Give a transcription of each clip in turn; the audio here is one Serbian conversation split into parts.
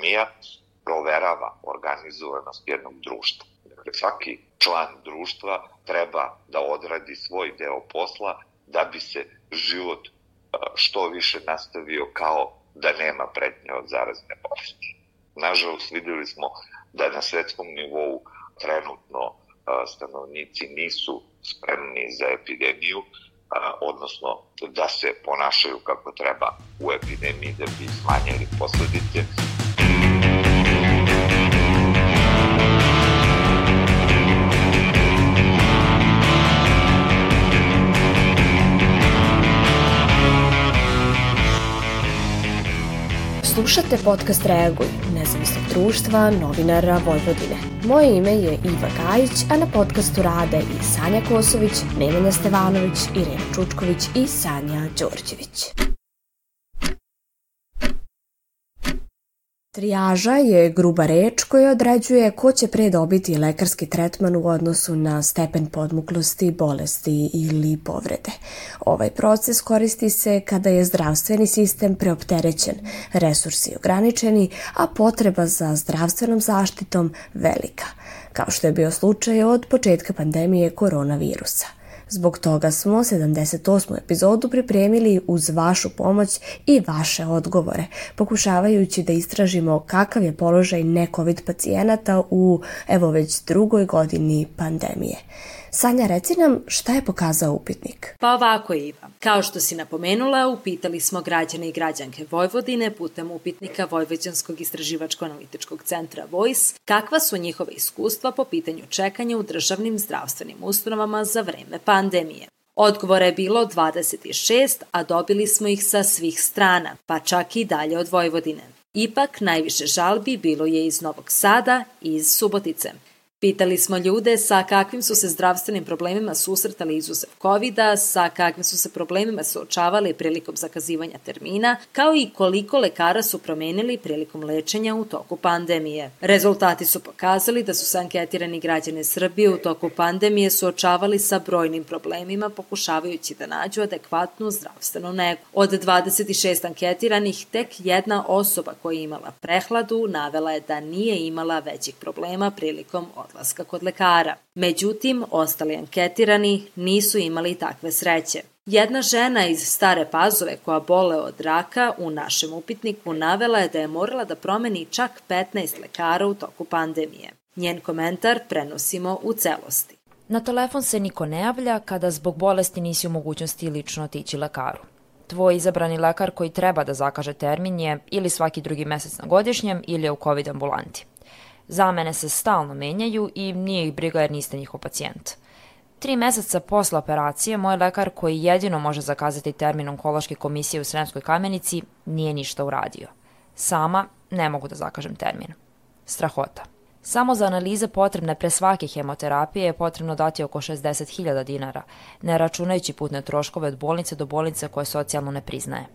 epidemija proverava organizovanost jednog društva. Dakle, svaki član društva treba da odradi svoj deo posla da bi se život što više nastavio kao da nema pretnje od zarazne bolesti. Nažalost, videli smo da na svetskom nivou trenutno stanovnici nisu spremni za epidemiju, odnosno da se ponašaju kako treba u epidemiji da bi smanjili posledice. Slušate podcast Reaguj, nezavisnog društva novinara Vojvodine. Moje ime je Iva Gajić, a na podcastu rade i Sanja Kosović, Nemanja Stevanović, Irena Čučković i Sanja Đorđević. Trijaža je gruba reč koja određuje ko će pre dobiti lekarski tretman u odnosu na stepen podmuklosti, bolesti ili povrede. Ovaj proces koristi se kada je zdravstveni sistem preopterećen, resursi ograničeni, a potreba za zdravstvenom zaštitom velika, kao što je bio slučaj od početka pandemije koronavirusa. Zbog toga smo 78. epizodu pripremili uz vašu pomoć i vaše odgovore, pokušavajući da istražimo kakav je položaj ne-covid pacijenata u, evo već drugoj godini pandemije. Sanja, reci nam šta je pokazao upitnik? Pa ovako, Iva. Kao što si napomenula, upitali smo građane i građanke Vojvodine putem upitnika Vojvođanskog istraživačko-analitičkog centra VOIS kakva su njihove iskustva po pitanju čekanja u državnim zdravstvenim ustanovama za vreme pandemije. Odgovora je bilo 26, a dobili smo ih sa svih strana, pa čak i dalje od Vojvodine. Ipak, najviše žalbi bilo je iz Novog Sada i iz Subotice – Pitali smo ljude sa kakvim su se zdravstvenim problemima susretali izuzev covid sa kakvim su se problemima suočavali prilikom zakazivanja termina, kao i koliko lekara su promenili prilikom lečenja u toku pandemije. Rezultati su pokazali da su se anketirani građane Srbije u toku pandemije suočavali sa brojnim problemima pokušavajući da nađu adekvatnu zdravstvenu negu. Od 26 anketiranih, tek jedna osoba koja je imala prehladu navela je da nije imala većih problema prilikom odlaska kod lekara. Međutim, ostali anketirani nisu imali takve sreće. Jedna žena iz Stare Pazove koja bole od raka u našem upitniku navela je da je morala da promeni čak 15 lekara u toku pandemije. Njen komentar prenosimo u celosti. Na telefon se niko ne javlja kada zbog bolesti nisi u mogućnosti lično otići lekaru. Tvoj izabrani lekar koji treba da zakaže termin je ili svaki drugi mesec na godišnjem ili je u COVID ambulanti. Zamene se stalno menjaju i nije ih briga jer niste njihov pacijent. Tri meseca posle operacije, moj lekar koji jedino može zakazati termin onkološke komisije u Sremskoj kamenici nije ništa uradio. Sama ne mogu da zakažem termin. Strahota. Samo za analize potrebne pre svake hemoterapije je potrebno dati oko 60.000 dinara, ne računajući putne troškove od bolnice do bolnice koje socijalno ne priznaje.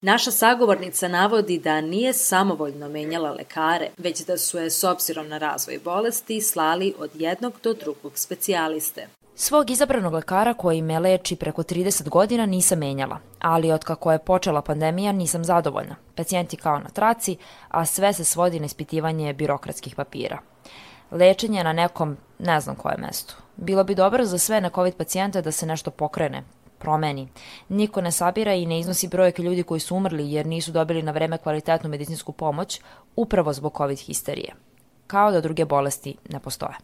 Naša sagovornica navodi da nije samovoljno menjala lekare, već da su je s obzirom na razvoj bolesti slali od jednog do drugog specijaliste. Svog izabranog lekara koji me leči preko 30 godina nisam menjala, ali od kako je počela pandemija nisam zadovoljna. Pacijenti kao na traci, a sve se svodi na ispitivanje birokratskih papira. Lečenje na nekom, ne znam koje mestu. Bilo bi dobro za sve na COVID pacijente da se nešto pokrene, promeni. Niko ne sabira i ne iznosi brojke ljudi koji su umrli jer nisu dobili na vreme kvalitetnu medicinsku pomoć upravo zbog COVID histerije. Kao da druge bolesti ne postoje.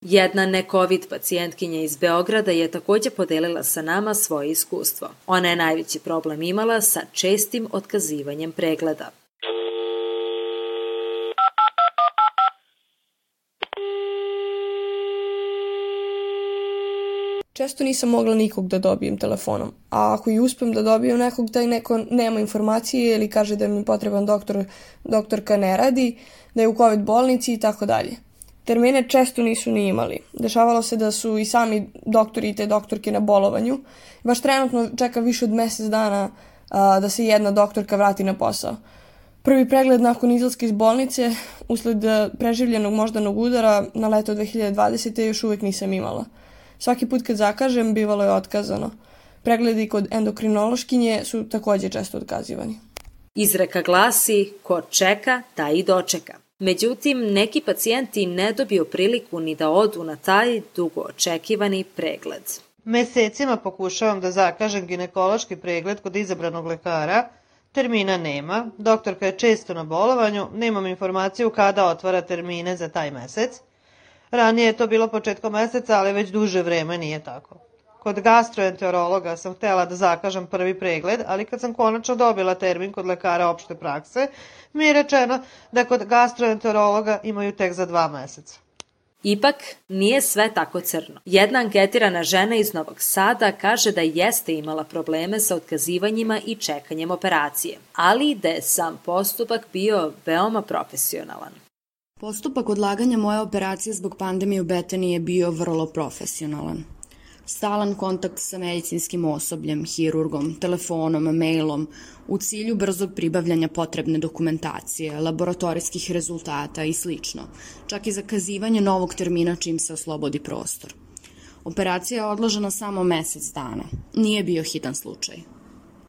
Jedna ne-COVID pacijentkinja iz Beograda je takođe podelila sa nama svoje iskustvo. Ona je najveći problem imala sa čestim otkazivanjem pregleda. Često nisam mogla nikog da dobijem telefonom. A ako i uspem da dobijem nekog, taj neko nema informacije ili kaže da mi potreban doktor, doktorka ne radi, da je u COVID bolnici i tako dalje. Termine često nisu ni imali. Dešavalo se da su i sami doktori i te doktorke na bolovanju. Baš trenutno čeka više od mesec dana a, da se jedna doktorka vrati na posao. Prvi pregled nakon izlaska iz bolnice, usled preživljenog moždanog udara na leto 2020. još uvek nisam imala. Svaki put kad zakažem, bivalo je otkazano. Pregledi kod endokrinološkinje su takođe često otkazivani. Izreka glasi, ko čeka, taj i dočeka. Međutim, neki pacijenti ne dobiju priliku ni da odu na taj dugo očekivani pregled. Mesecima pokušavam da zakažem ginekološki pregled kod izabranog lekara, termina nema, doktorka je često na bolovanju, nemam informaciju kada otvara termine za taj mesec. Ranije je to bilo početkom meseca, ali već duže vreme nije tako. Kod gastroenterologa sam htela da zakažem prvi pregled, ali kad sam konačno dobila termin kod lekara opšte prakse, mi je rečeno da kod gastroenterologa imaju tek za dva meseca. Ipak, nije sve tako crno. Jedna anketirana žena iz Novog Sada kaže da jeste imala probleme sa otkazivanjima i čekanjem operacije, ali da je sam postupak bio veoma profesionalan. Postupak odlaganja moje operacije zbog pandemije u Betani je bio vrlo profesionalan stalan kontakt sa medicinskim osobljem, hirurgom, telefonom, mailom, u cilju brzog pribavljanja potrebne dokumentacije, laboratorijskih rezultata i sl. Čak i zakazivanje novog termina čim se oslobodi prostor. Operacija je odložena samo mesec dana. Nije bio hitan slučaj.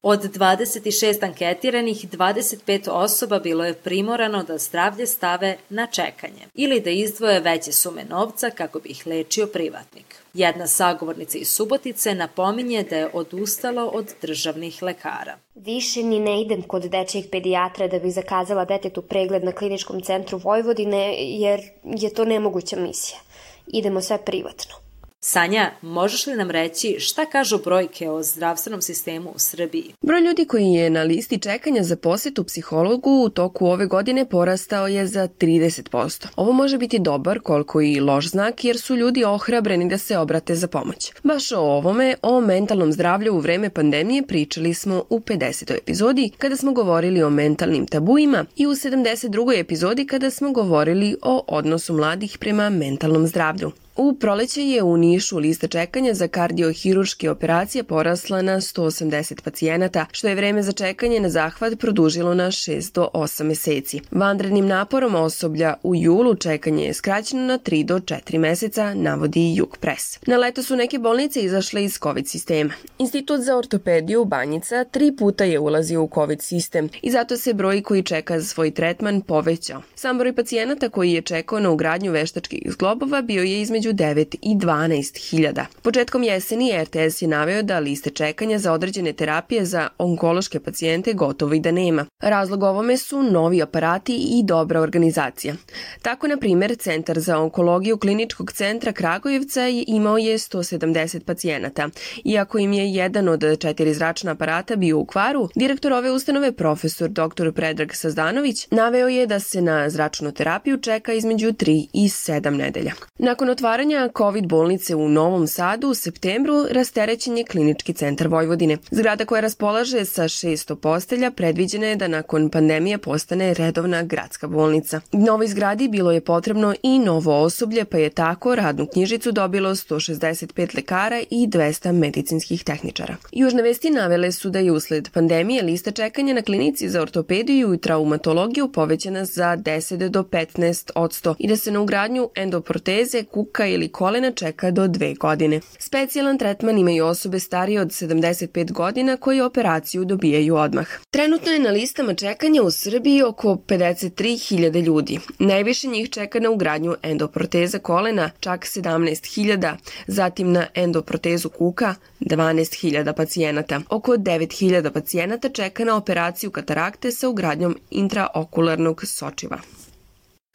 Od 26 anketiranih, 25 osoba bilo je primorano da zdravlje stave na čekanje ili da izdvoje veće sume novca kako bi ih lečio privatnik. Jedna sagovornica iz Subotice napominje da je odustalo od državnih lekara. Više ni ne idem kod dečijeg pedijatra da bih zakazala detetu pregled na kliničkom centru Vojvodine jer je to nemoguća misija. Idemo sve privatno. Sanja, možeš li nam reći šta kažu brojke o zdravstvenom sistemu u Srbiji? Broj ljudi koji je na listi čekanja za posetu psihologu u toku ove godine porastao je za 30%. Ovo može biti dobar koliko i loš znak jer su ljudi ohrabreni da se obrate za pomoć. Baš o ovome, o mentalnom zdravlju u vreme pandemije pričali smo u 50. epizodi kada smo govorili o mentalnim tabuima i u 72. epizodi kada smo govorili o odnosu mladih prema mentalnom zdravlju. U proleće je u Nišu lista čekanja za kardiohirurške operacije porasla na 180 pacijenata, što je vreme za čekanje na zahvat produžilo na 6 do 8 meseci. Vandrednim naporom osoblja u julu čekanje je skraćeno na 3 do 4 meseca, navodi Juk Press. Na leto su neke bolnice izašle iz COVID sistema. Institut za ortopediju Banjica tri puta je ulazio u COVID sistem i zato se broj koji čeka za svoj tretman povećao. Sam broj pacijenata koji je čekao na ugradnju veštačkih zglobova bio je između između 9 i 12 hiljada. Početkom jeseni RTS je naveo da liste čekanja za određene terapije za onkološke pacijente gotovo i da nema. Razlog ovome su novi aparati i dobra organizacija. Tako, na primer, Centar za onkologiju Kliničkog centra Kragujevca imao je 170 pacijenata. Iako im je jedan od četiri zračna aparata bio u kvaru, direktor ove ustanove, profesor dr. Predrag Sazdanović, naveo je da se na zračnu terapiju čeka između 3 i 7 nedelja. Nakon otvaranja otvaranja COVID bolnice u Novom Sadu u septembru rasterećen je Klinički centar Vojvodine. Zgrada koja raspolaže sa 600 postelja predviđena je da nakon pandemije postane redovna gradska bolnica. Novoj zgradi bilo je potrebno i novo osoblje, pa je tako radnu knjižicu dobilo 165 lekara i 200 medicinskih tehničara. Južne vesti navele su da je usled pandemije lista čekanja na klinici za ortopediju i traumatologiju povećana za 10 do 15 odsto i da se na ugradnju endoproteze, kuka ruka ili kolena čeka do dve godine. Specijalan tretman imaju osobe starije od 75 godina koje operaciju dobijaju odmah. Trenutno je na listama čekanja u Srbiji oko 53.000 ljudi. Najviše njih čeka na ugradnju endoproteza kolena, čak 17.000, zatim na endoprotezu kuka 12.000 pacijenata. Oko 9.000 pacijenata čeka na operaciju katarakte sa ugradnjom intraokularnog sočiva.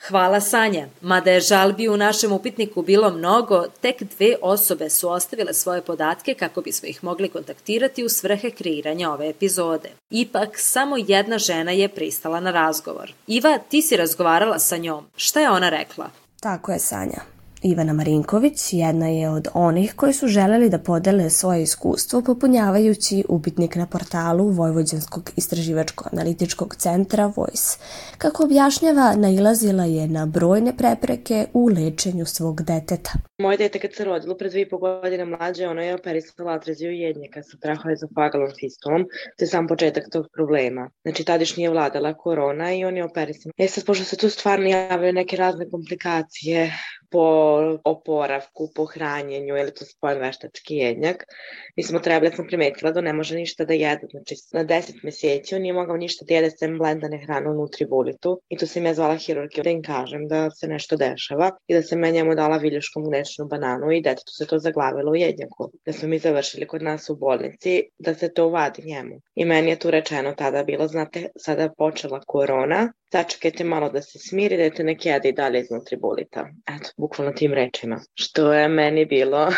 Hvala Sanja. Mada je žalbi u našem upitniku bilo mnogo, tek dve osobe su ostavile svoje podatke kako bismo ih mogli kontaktirati u svrhe kreiranja ove epizode. Ipak, samo jedna žena je pristala na razgovor. Iva, ti si razgovarala sa njom. Šta je ona rekla? Tako je, Sanja. Ivana Marinković jedna je od onih koji su želeli da podele svoje iskustvo popunjavajući upitnik na portalu Vojvođanskog istraživačko-analitičkog centra Voice. Kako objašnjava, nailazila je na brojne prepreke u lečenju svog deteta. Moje dete kad se rodilo pre dvije i po godine mlađe, ono je operisala atreziju jednjaka sa trahoezofagalnom fistulom, te sam početak tog problema. Znači, tadiš nije vladala korona i on je operisan. E sad, pošto se tu stvarno javljaju neke razne komplikacije, po oporavku, po hranjenju, ili to spojen veštački jednjak. Mi smo trebali, sam primetila da ne može ništa da jede, znači na 10 meseci on nije mogao ništa da jede sem blendane hrane u Nutribulitu i tu sam ja zvala hirurgiju da im kažem da se nešto dešava i da sam ja njemu dala viljuškom mlečnu bananu i detetu se to zaglavilo u jednjaku. Da smo mi završili kod nas u bolnici da se to uvadi njemu. I meni je tu rečeno tada bilo, znate, sada počela korona, sačekajte malo da se smiri, da te nek jede i dalje iz Nutribulita. Eto, bukvalno tim rečima. Što je meni bilo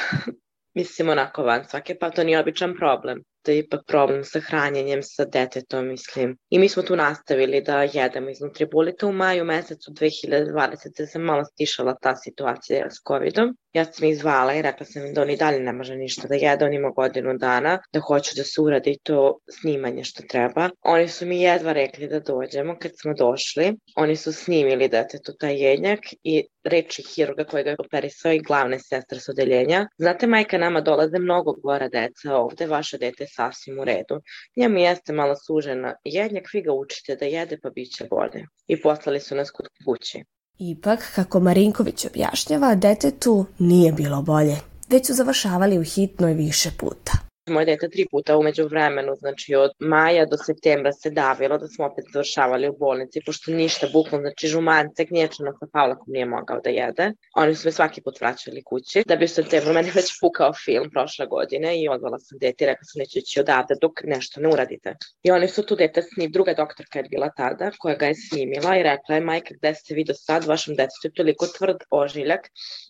mislim onako van svake, pa to nije običan problem da ipak problem sa hranjenjem sa detetom, mislim. I mi smo tu nastavili da jedemo iz Nutribulita u maju mesecu 2020. se malo stišala ta situacija s covidom. Ja sam ih zvala i rekla sam im da oni dalje ne može ništa da jede, on ima godinu dana, da hoću da se uradi to snimanje što treba. Oni su mi jedva rekli da dođemo kad smo došli. Oni su snimili detetu taj jednjak i reči hirurga koji ga je operisao i glavne sestre s odeljenja. Znate, majka, nama dolaze mnogo gora deca ovde, vaše dete sasvim u redu. Njemu jeste malo sužena jednjak, vi ga učite da jede pa bit će bolje. I poslali su nas kod kući. Ipak, kako Marinković objašnjava, detetu nije bilo bolje, već su završavali u hitnoj više puta. Moje dete tri puta umeđu vremenu, znači od maja do septembra se davilo da smo opet završavali u bolnici, pošto ništa, bukvalno, znači žumance, gnječano sa Pavlakom nije mogao da jede. Oni su me svaki put vraćali kući, da bi u septembru meni već pukao film prošle godine i odvala sam dete i rekla sam neću ići odavde dok nešto ne uradite. I oni su tu dete snim, druga doktorka je bila tada, koja ga je snimila i rekla je, majka, gde ste vi do sad, vašem detetu je toliko tvrd ožiljak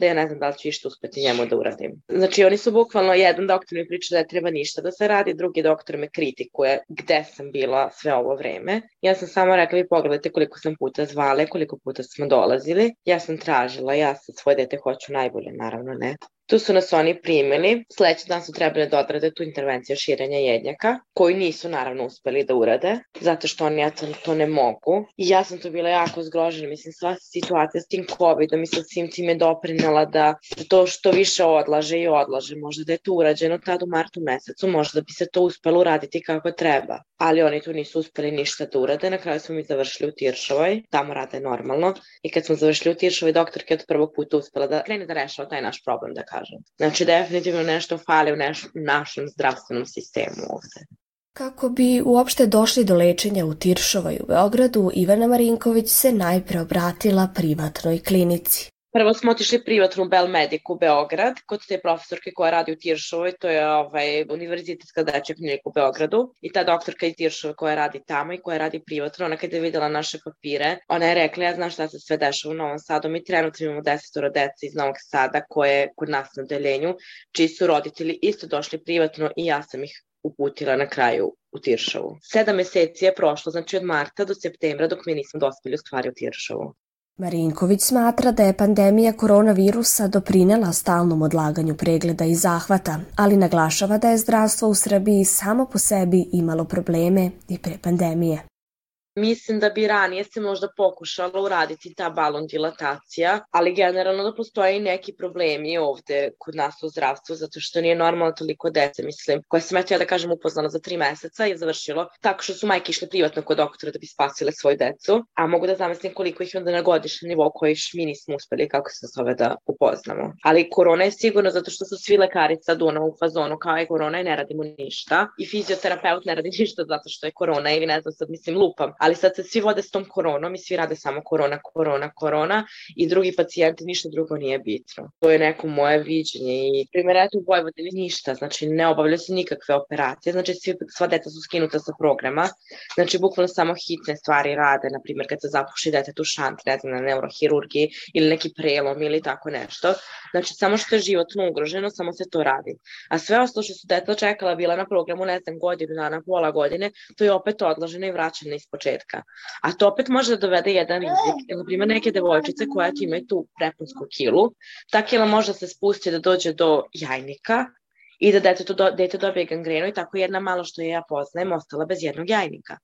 da ja ne znam da li ću išta uspeti njemu da uradim. Znači oni su bukvalno, jedan doktor mi priča da je treba ništa da se radi, drugi doktor me kritikuje gde sam bila sve ovo vreme. Ja sam samo rekla, vi pogledajte koliko sam puta zvale, koliko puta smo dolazili. Ja sam tražila, ja sa svoje dete hoću najbolje, naravno ne. Tu su nas oni primili, sledeći dan su trebali da odrade tu intervenciju širenja jednjaka, koju nisu naravno uspeli da urade, zato što oni ja to, ne mogu. I ja sam to bila jako zgrožena, mislim sva situacija s tim COVID-om i sa svim tim je doprinela da to što više odlaže i odlaže. Možda da je to urađeno tad u martu mesecu, možda da bi se to uspelo uraditi kako treba. Ali oni tu nisu uspeli ništa da urade, na kraju smo mi završili u Tiršovoj, tamo rade normalno. I kad smo završili u Tiršovoj, doktorka je od prvog puta uspela da krene da rešava taj naš problem, da kažem. Znači, definitivno nešto fali u neš, našem zdravstvenom sistemu ovde. Kako bi uopšte došli do lečenja u Tiršovoj u Beogradu, Ivana Marinković se najpre obratila privatnoj klinici. Prvo smo otišli privatnu Belmedic u Beograd, kod te profesorke koja radi u Tiršovoj, to je ovaj, univerzitetska dečja klinika u Beogradu. I ta doktorka iz Tiršove koja radi tamo i koja radi privatno, ona kada je videla naše papire, ona je rekla, ja znam šta se sve dešava u Novom Sadu, mi trenutno imamo desetora deca iz Novog Sada koje je kod nas na odeljenju, čiji su roditelji isto došli privatno i ja sam ih uputila na kraju u Tiršovu. Sedam meseci je prošlo, znači od marta do septembra dok mi nismo dospeli u stvari u Tiršovu. Marinković smatra da je pandemija koronavirusa doprinela stalnom odlaganju pregleda i zahvata, ali naglašava da je zdravstvo u Srbiji samo po sebi imalo probleme i pre pandemije. Mislim da bi ranije se možda pokušala uraditi ta balon dilatacija, ali generalno da postoje i neki problemi ovde kod nas u zdravstvu, zato što nije normalno toliko dece, mislim, koje sam ja da kažem upoznala za tri meseca je završilo tako što su majke išle privatno kod doktora da bi spasile svoju decu, a mogu da zamislim koliko ih onda na godišnjem nivou koji mi nismo uspeli, kako se zove, da upoznamo. Ali korona je sigurno zato što su svi lekari sad ono u fazonu kao je korona i ne radimo ništa i fizioterapeut ne radi ništa zato što je korona ili ne znam sad mislim lupam, ali sad se svi vode s tom koronom i svi rade samo korona, korona, korona i drugi pacijenti ništa drugo nije bitno. To je neko moje viđenje i primjer eto u Vojvodini ništa, znači ne obavljaju se nikakve operacije, znači svi, sva deca su skinuta sa programa, znači bukvalno samo hitne stvari rade, na primjer kad se zapuši dete tu šant, ne znam, na neurohirurgiji ili neki prelom ili tako nešto, znači samo što je životno ugroženo, samo se to radi. A sve ostalo što su deca čekala bila na programu, ne znam, godinu dana, pola godine, to je opet odloženo i vraćeno iz početka. A to opet može da dovede jedan rizik. Na primjer, neke devojčice koja ti imaju tu preponsku kilu, ta kila može da se spusti da dođe do jajnika i da dete, to do, dete dobije gangrenu i tako jedna malo što je ja poznajem ostala bez jednog jajnika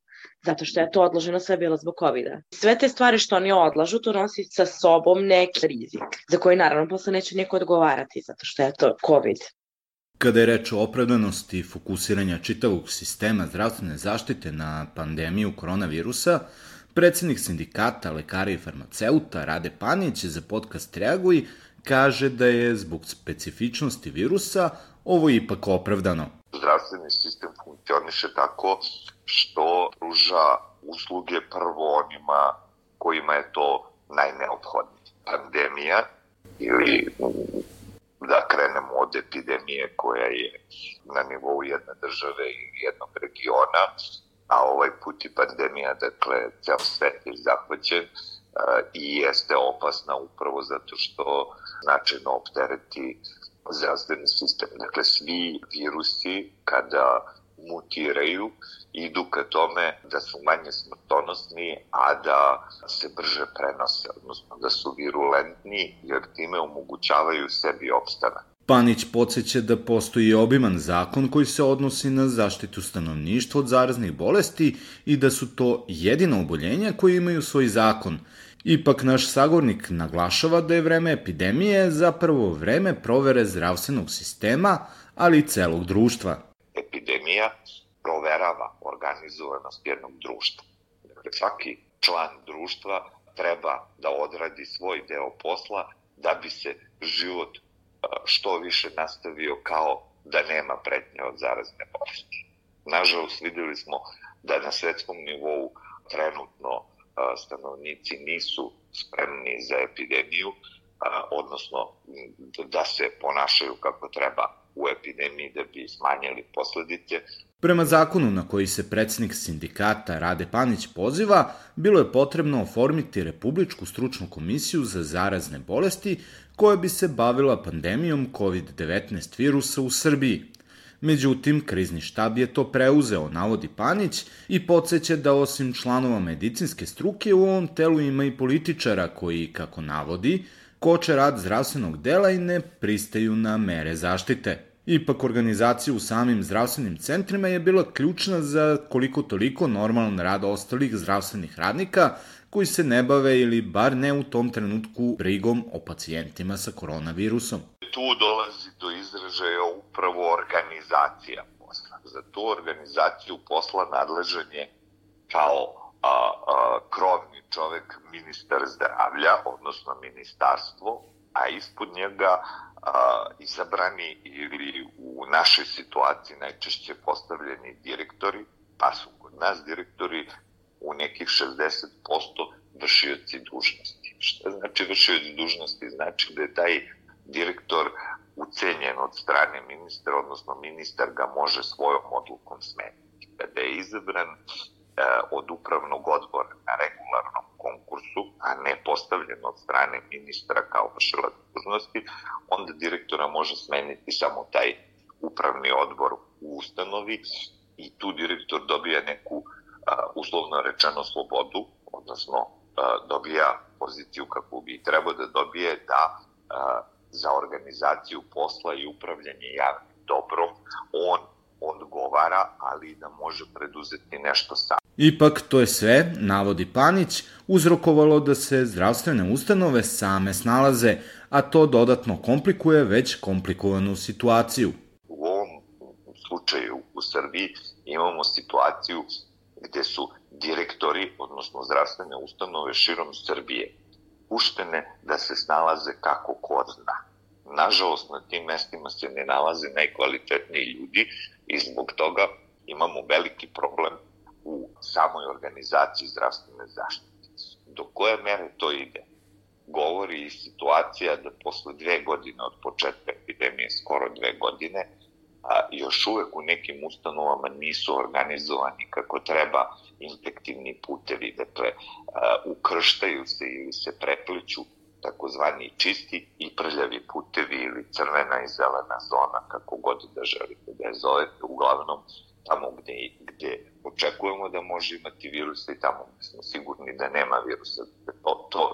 zato što je to odloženo sve bilo zbog covid -a. Sve te stvari što oni odlažu, to nosi sa sobom neki rizik, za koji naravno posle neće niko odgovarati, zato što je to COVID. Kada je reč o opravdanosti fokusiranja čitavog sistema zdravstvene zaštite na pandemiju koronavirusa, Predsednik sindikata lekara i farmaceuta Rade Panić za podcast Reaguj kaže da je zbog specifičnosti virusa ovo ipak opravdano. Zdravstveni sistem funkcioniše tako što pruža usluge prvo onima kojima je to najneophodnije. Pandemija ili epidemije koja je na nivou jedne države i jednog regiona, a ovaj put i pandemija, dakle, ceo svet je zahvaćen i jeste opasna upravo zato što značajno optereti zdravstveni sistem. Dakle, svi virusi kada mutiraju idu ka tome da su manje smrtonosni, a da se brže prenose, odnosno da su virulentni, jer time omogućavaju sebi opstanak. Panić podsjeća da postoji obiman zakon koji se odnosi na zaštitu stanovništva od zaraznih bolesti i da su to jedina oboljenja koje imaju svoj zakon. Ipak naš sagornik naglašava da je vreme epidemije zapravo vreme provere zdravstvenog sistema, ali i celog društva. Epidemija proverava organizovanost jednog društva. Dakle, svaki član društva treba da odradi svoj deo posla da bi se život što više nastavio kao da nema pretnje od zarazne bolesti. Nažalost, videli smo da na svetskom nivou trenutno stanovnici nisu spremni za epidemiju, odnosno da se ponašaju kako treba u epidemiji da bi smanjili posledice. Prema zakonu na koji se predsednik sindikata Rade Panić poziva, bilo je potrebno oformiti Republičku stručnu komisiju za zarazne bolesti koja bi se bavila pandemijom COVID-19 virusa u Srbiji. Međutim, krizni štab je to preuzeo, navodi Panić, i podsjeća da osim članova medicinske struke u ovom telu ima i političara koji, kako navodi, koče rad zdravstvenog dela i ne pristaju na mere zaštite. Ipak organizacija u samim zdravstvenim centrima je bila ključna za koliko toliko normalan rad ostalih zdravstvenih radnika koji se ne bave ili bar ne u tom trenutku brigom o pacijentima sa koronavirusom. Tu dolazi do izražaja upravo organizacija posla. Za tu organizaciju posla nadležan je kao a, a, krovni čovek ministar zdravlja, odnosno ministarstvo, a ispod njega a, izabrani ili u našoj situaciji najčešće postavljeni direktori, pa su kod nas direktori u nekih 60% vršioci dužnosti. Šta znači vršioci dužnosti? Znači da je taj direktor ucenjen od strane ministra, odnosno ministar ga može svojom odlukom smeniti. Kada je izabran od upravnog odbora na regularnom konkursu, a ne postavljen od strane ministra kao vršilac dužnosti, onda direktora može smeniti samo taj upravni odbor u ustanovi i tu direktor dobija neku uslovno rečeno slobodu, odnosno dobija poziciju kako bi trebao da dobije da za organizaciju posla i upravljanje javnim dobrom on odgovara, ali da može preduzeti nešto sam. Ipak to je sve, navodi Panić, uzrokovalo da se zdravstvene ustanove same snalaze, a to dodatno komplikuje već komplikovanu situaciju. U ovom slučaju u Srbiji imamo situaciju gde su direktori, odnosno zdravstvene ustanove širom Srbije, puštene da se snalaze kako ko zna. Nažalost, na tim mestima se ne nalaze najkvalitetniji ljudi i zbog toga imamo veliki problem u samoj organizaciji zdravstvene zaštite. Do koje mere to ide? Govori i situacija da posle dve godine od početka epidemije, skoro dve godine, a, još uvek u nekim ustanovama nisu organizovani kako treba infektivni putevi, dakle ukrštaju se ili se prepliču takozvani čisti i prljavi putevi ili crvena i zelena zona, kako god da želite da je zovete, uglavnom tamo gde, gde očekujemo da može imati virusa i tamo gde smo sigurni da nema virusa. To, to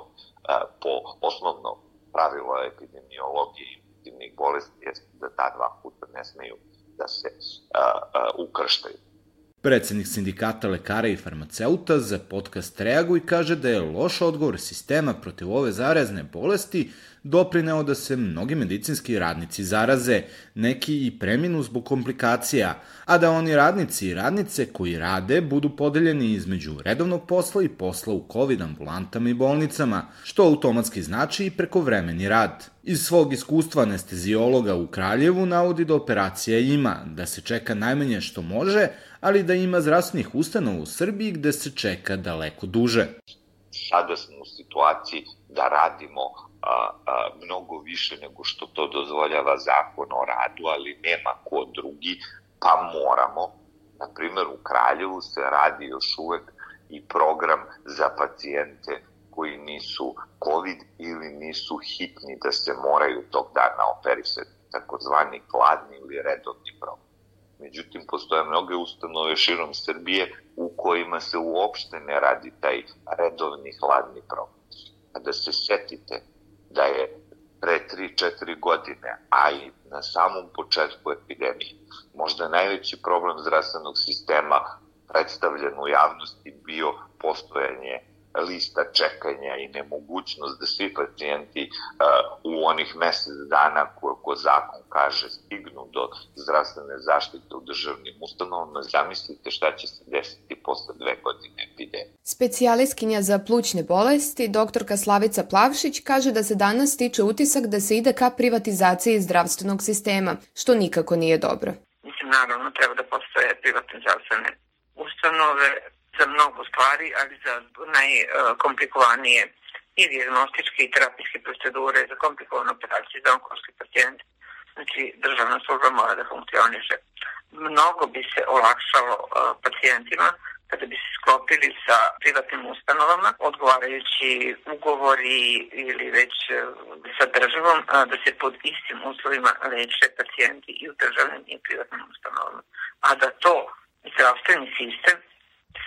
a, po osnovno pravilo epidemiologije infektivnih bolesti jeste da ta dva puta ne smeju da se a, a, ukrštaju. Predsednik sindikata lekara i farmaceuta za podcast Reaguj kaže da je loš odgovor sistema protiv ove zarazne bolesti doprineo da se mnogi medicinski radnici zaraze, neki i preminu zbog komplikacija, a da oni radnici i radnice koji rade budu podeljeni između redovnog posla i posla u COVID ambulantama i bolnicama, što automatski znači i prekovremeni rad. Iz svog iskustva anestezijologa u Kraljevu navodi da operacija ima, da se čeka najmanje što može, ali da ima zdravstvenih ustanova u Srbiji gde se čeka daleko duže. Sada smo u situaciji da radimo a, a, mnogo više nego što to dozvoljava zakon o radu, ali nema ko drugi, pa moramo. Na primer, u Kraljevu se radi još uvek i program za pacijente koji nisu COVID ili nisu hitni da se moraju tog dana operisati, takozvani hladni ili redovni program. Međutim, postoje mnoge ustanove širom Srbije u kojima se uopšte ne radi taj redovni hladni program. A da se setite da je pre 3-4 godine, a i na samom početku epidemije, možda najveći problem zdravstvenog sistema predstavljen u javnosti bio postojanje lista čekanja i nemogućnost da svi pacijenti uh, u onih mesec dana ko, ko zakon kaže stignu do zdravstvene zaštite u državnim ustanovama, zamislite šta će se desiti posle dve godine epidemije. Specijaliskinja za plućne bolesti, doktorka Slavica Plavšić, kaže da se danas tiče utisak da se ide ka privatizaciji zdravstvenog sistema, što nikako nije dobro. Mislim, naravno, treba da postoje privatne zdravstvene ustanove, za mnogo stvari, ali za najkomplikovanije i diagnostičke i terapijske procedure, za komplikovane operacije, za onkolski pacijent. Znači, državna služba mora da funkcioniše. Mnogo bi se olakšalo uh, pacijentima kada bi se sklopili sa privatnim ustanovama, odgovarajući ugovori ili već uh, sa državom, uh, da se pod istim uslovima leče pacijenti i u državnim i privatnim ustanovama. A da to zdravstveni sistem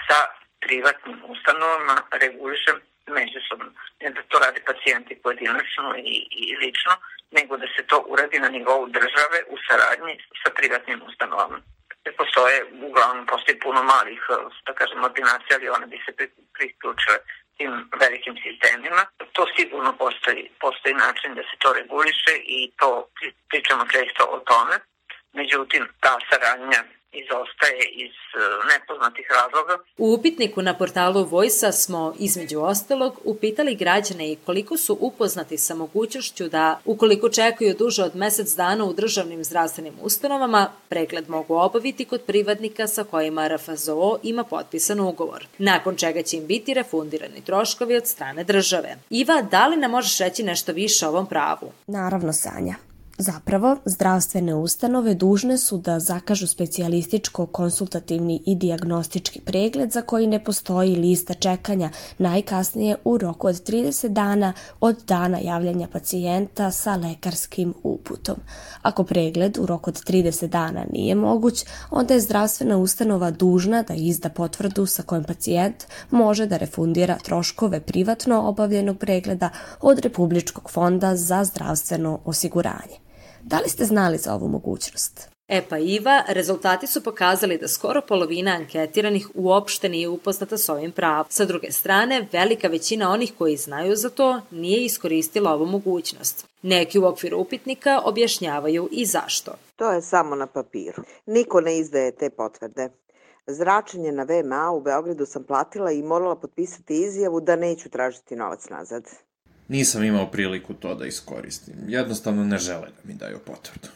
sa privatnim ustanovama regulišem međusobno. Ne da to radi pacijenti pojedinačno i, i lično, nego da se to uradi na nivou države u saradnji sa privatnim ustanovama. Jer postoje, uglavnom postoji puno malih, da kažem, ordinacija, ali one bi se priključile tim velikim sistemima. To sigurno postoji, postoji način da se to reguliše i to pričamo često o tome. Međutim, ta saradnja izostaje iz e, nepoznatih razloga. U upitniku na portalu Vojsa smo, između ostalog, upitali građane i koliko su upoznati sa mogućnošću da, ukoliko čekaju duže od mesec dana u državnim zdravstvenim ustanovama, pregled mogu obaviti kod privatnika sa kojima RFZO ima potpisan ugovor, nakon čega će im biti refundirani troškovi od strane države. Iva, da li nam možeš reći nešto više o ovom pravu? Naravno, Sanja. Zapravo, zdravstvene ustanove dužne su da zakažu specijalističko konsultativni i diagnostički pregled za koji ne postoji lista čekanja najkasnije u roku od 30 dana od dana javljanja pacijenta sa lekarskim uputom. Ako pregled u roku od 30 dana nije moguć, onda je zdravstvena ustanova dužna da izda potvrdu sa kojom pacijent može da refundira troškove privatno obavljenog pregleda od Republičkog fonda za zdravstveno osiguranje. Da li ste znali za ovu mogućnost? E pa Iva, rezultati su pokazali da skoro polovina anketiranih uopšte nije upoznata s ovim pravom. Sa druge strane, velika većina onih koji znaju za to nije iskoristila ovu mogućnost. Neki u okviru upitnika objašnjavaju i zašto. To je samo na papiru. Niko ne izdaje te potvrde. Zračenje na VMA u Beogradu sam platila i morala potpisati izjavu da neću tražiti novac nazad. Nisam imao priliku to da iskoristim. Jednostavno ne žele da mi daju potvrdu.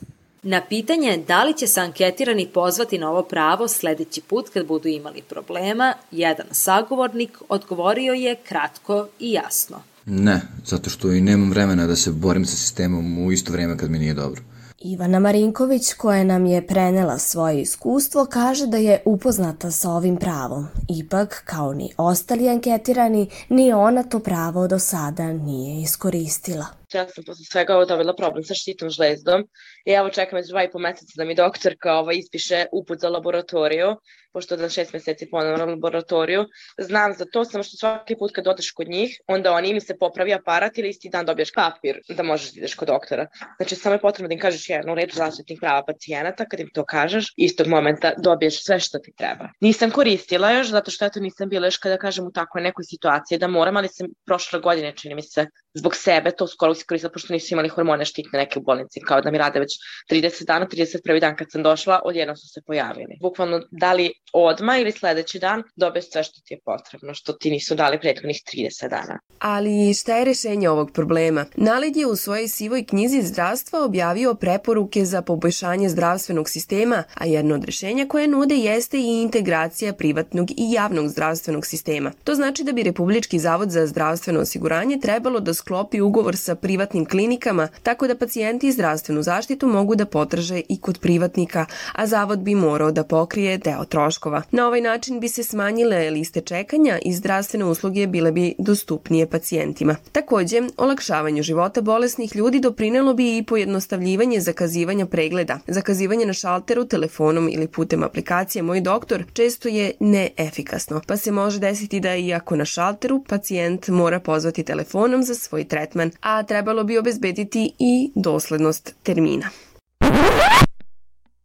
Na pitanje da li će se anketirani pozvati na ovo pravo sledeći put kad budu imali problema, jedan sagovornik odgovorio je kratko i jasno. Ne, zato što i nemam vremena da se borim sa sistemom u isto vreme kad mi nije dobro. Ivana Marinković, koja nam je prenela svoje iskustvo, kaže da je upoznata sa ovim pravom. Ipak, kao ni ostali anketirani, ni ona to pravo do sada nije iskoristila. Ja sam posle svega ovo dobila problem sa štitom žlezdom i evo čekam već dva i po meseca da mi doktorka ovaj, ispiše uput za laboratoriju pošto da šest meseci ponovno laboratoriju, znam za to, samo što svaki put kad odeš kod njih, onda oni mi se popravi aparat ili isti dan dobiješ papir da možeš da ideš kod doktora. Znači, samo je potrebno da im kažeš jednu reč zaštitnih prava pacijenata, kad im to kažeš, istog momenta dobiješ sve što ti treba. Nisam koristila još, zato što eto nisam bila još kada kažem u takvoj nekoj situaciji da moram, ali sam prošle godine, čini mi se, zbog sebe to skoro koristila, pošto nisu imali hormone štitne neke u bolnici, kao da mi rade već 30 dana, 31. dan kad sam došla, odjednom su se pojavili. Bukvalno, da li odma ili sledeći dan dobiješ sve što ti je potrebno, što ti nisu dali prethodnih 30 dana. Ali šta je rešenje ovog problema? Naled je u svojoj sivoj knjizi zdravstva objavio preporuke za poboljšanje zdravstvenog sistema, a jedno od rešenja koje nude jeste i integracija privatnog i javnog zdravstvenog sistema. To znači da bi Republički zavod za zdravstveno osiguranje trebalo da sklopi ugovor sa privatnim klinikama, tako da pacijenti zdravstvenu zaštitu mogu da potraže i kod privatnika, a zavod bi morao da pokrije deo troškova. Na ovaj način bi se smanjile liste čekanja i zdravstvene usluge bile bi dostupnije pacijentima. Takođe, olakšavanju života bolesnih ljudi doprinelo bi i pojednostavljivanje zakazivanja pregleda. Zakazivanje na šalteru, telefonom ili putem aplikacije Moj doktor često je neefikasno, pa se može desiti da iako na šalteru pacijent mora pozvati telefonom za svoj tretman, a trebalo bi obezbediti i doslednost termina.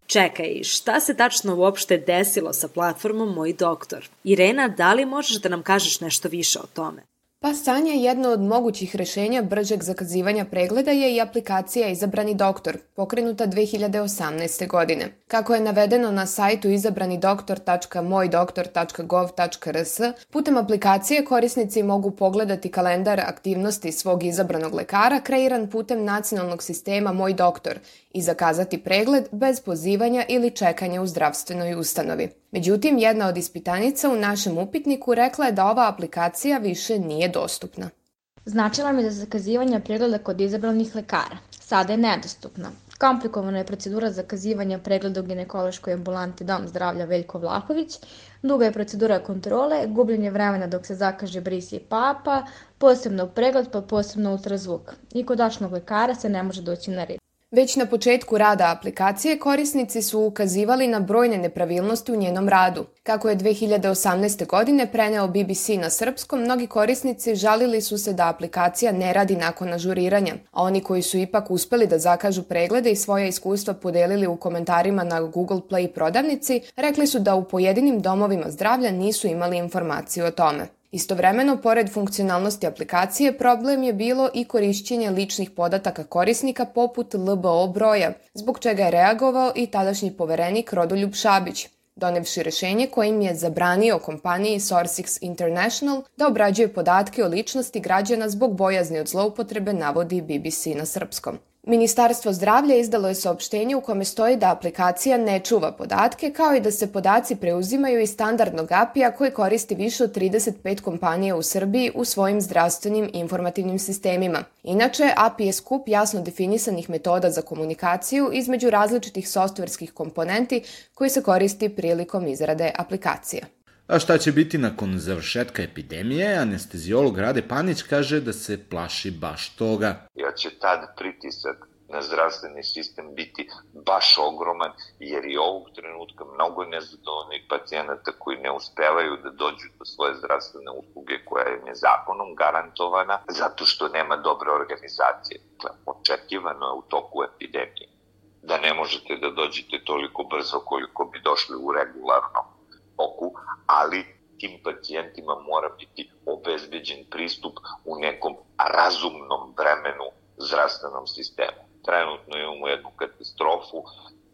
Čekaj, šta se tačno uopšte desilo sa platformom Moj doktor? Irena, da li možeš da nam kažeš nešto više o tome? Pa Sanja, jedno od mogućih rešenja bržeg zakazivanja pregleda je i aplikacija Izabrani doktor, pokrenuta 2018. godine. Kako je navedeno na sajtu izabranidoktor.mojdoktor.gov.rs, putem aplikacije korisnici mogu pogledati kalendar aktivnosti svog izabranog lekara kreiran putem nacionalnog sistema Moj doktor i zakazati pregled bez pozivanja ili čekanja u zdravstvenoj ustanovi. Međutim, jedna od ispitanica u našem upitniku rekla je da ova aplikacija više nije dostupna. Značila mi za zakazivanje pregleda kod izabranih lekara. Sada je nedostupna. Komplikovana je procedura zakazivanja pregleda u ginekološkoj ambulanti Dom zdravlja Veljko Vlahović, duga je procedura kontrole, gubljenje vremena dok se zakaže bris i papa, posebno pregled pa posebno ultrazvuk. I kod očnog lekara se ne može doći na red. Već na početku rada aplikacije korisnici su ukazivali na brojne nepravilnosti u njenom radu. Kako je 2018. godine preneo BBC na srpskom, mnogi korisnici žalili su se da aplikacija ne radi nakon ažuriranja, a oni koji su ipak uspeli da zakažu preglede i svoje iskustva podelili u komentarima na Google Play prodavnici, rekli su da u pojedinim domovima zdravlja nisu imali informaciju o tome. Istovremeno, pored funkcionalnosti aplikacije, problem je bilo i korišćenje ličnih podataka korisnika poput LBO broja, zbog čega je reagovao i tadašnji poverenik Rodoljub Šabić, donevši rešenje kojim je zabranio kompaniji Sourcix International da obrađuje podatke o ličnosti građana zbog bojazni od zloupotrebe, navodi BBC na srpskom. Ministarstvo zdravlja izdalo je saopštenje u kome stoji da aplikacija ne čuva podatke, kao i da se podaci preuzimaju iz standardnog API-a koji koristi više od 35 kompanija u Srbiji u svojim zdravstvenim informativnim sistemima. Inače, API je skup jasno definisanih metoda za komunikaciju između različitih softverskih komponenti koji se koristi prilikom izrade aplikacija. A šta će biti nakon završetka epidemije, anestezijolog Rade Panić kaže da se plaši baš toga. Ja će tad pritisak na zdravstveni sistem biti baš ogroman, jer i ovog trenutka mnogo nezadovoljnih pacijenata koji ne uspevaju da dođu do svoje zdravstvene usluge koja im je zakonom garantovana, zato što nema dobre organizacije. Dakle, očekivano je u toku epidemije da ne možete da dođete toliko brzo koliko bi došli u regularno ali tim pacijentima mora biti obezbeđen pristup u nekom razumnom vremenu zdravstvenom sistemu. Trenutno imamo jednu katastrofu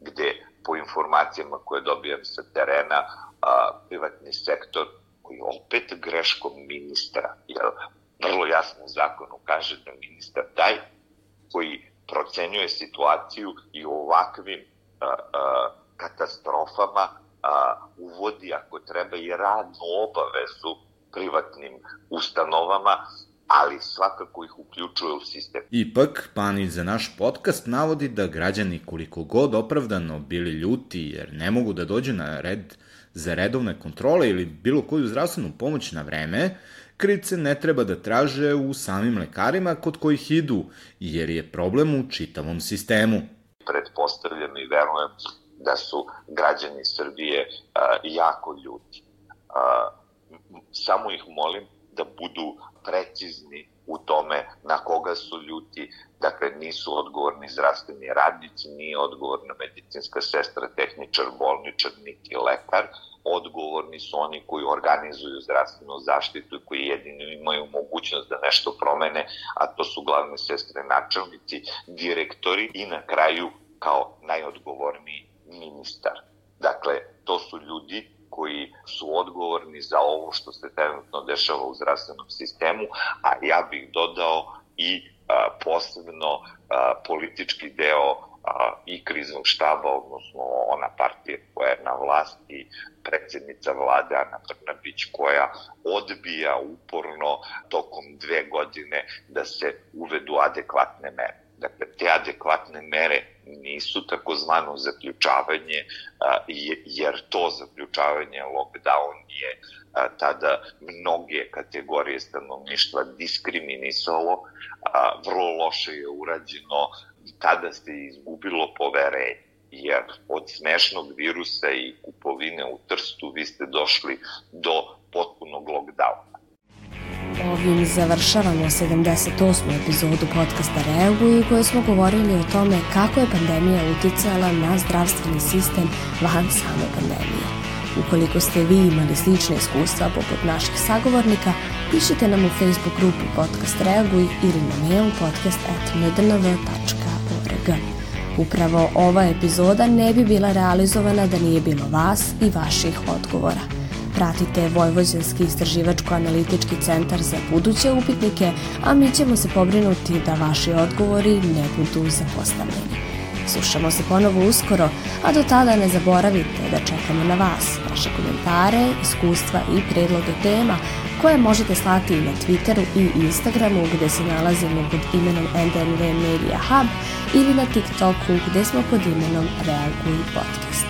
gde po informacijama koje dobijam sa terena a, privatni sektor koji opet greškom ministra, jer vrlo jasno zakonu kaže da ministar taj koji procenjuje situaciju i u ovakvim a, a, katastrofama a, uvodi ako treba i radnu obavezu privatnim ustanovama, ali svakako ih uključuje u sistem. Ipak, Panić za naš podcast navodi da građani koliko god opravdano bili ljuti jer ne mogu da dođu na red za redovne kontrole ili bilo koju zdravstvenu pomoć na vreme, krivce ne treba da traže u samim lekarima kod kojih idu, jer je problem u čitavom sistemu. Pretpostavljam i verujem da su građani Srbije jako ljuti. Samo ih molim da budu precizni u tome na koga su ljuti, dakle nisu odgovorni zdravstveni radnici, nije odgovorna medicinska sestra, tehničar, bolničar, niti lekar, odgovorni su oni koji organizuju zdravstvenu zaštitu i koji jedino imaju mogućnost da nešto promene, a to su glavne sestre načelnici, direktori i na kraju kao najodgovorniji ministar. Dakle, to su ljudi koji su odgovorni za ovo što se trenutno dešava u zdravstvenom sistemu, a ja bih dodao i a, posebno a, politički deo a, i kriznog štaba, odnosno ona partija koja je na vlasti, predsednica vlade Ana Brnabić koja odbija uporno tokom dve godine da se uvedu adekvatne mere. Dakle, te adekvatne mere nisu takozvano zaključavanje, jer to zaključavanje lockdown je tada mnoge kategorije stanovništva diskriminisalo, vrlo loše je urađeno tada se izgubilo poverenje jer od smešnog virusa i kupovine u Trstu vi ste došli do potpunog lockdowna. Ovim završavamo 78. epizodu podcasta Reaguj u kojoj smo govorili o tome kako je pandemija uticala na zdravstveni sistem van same pandemije. Ukoliko ste vi imali slične iskustva poput naših sagovornika, pišite nam u Facebook grupi Podcast Reaguj ili na mail podcast.mdnv.org. Upravo ova epizoda ne bi bila realizovana da nije bilo vas i vaših odgovora. Pratite Vojvođanski istraživačko-analitički centar za buduće upitnike, a mi ćemo se pobrinuti da vaši odgovori ne budu zapostavljeni. Slušamo se ponovo uskoro, a do tada ne zaboravite da čekamo na vas, vaše komentare, iskustva i predloge tema koje možete slati i na Twitteru i Instagramu gde se nalazimo pod imenom NDNV Media Hub ili na TikToku gde smo pod imenom Reaguj Podcast.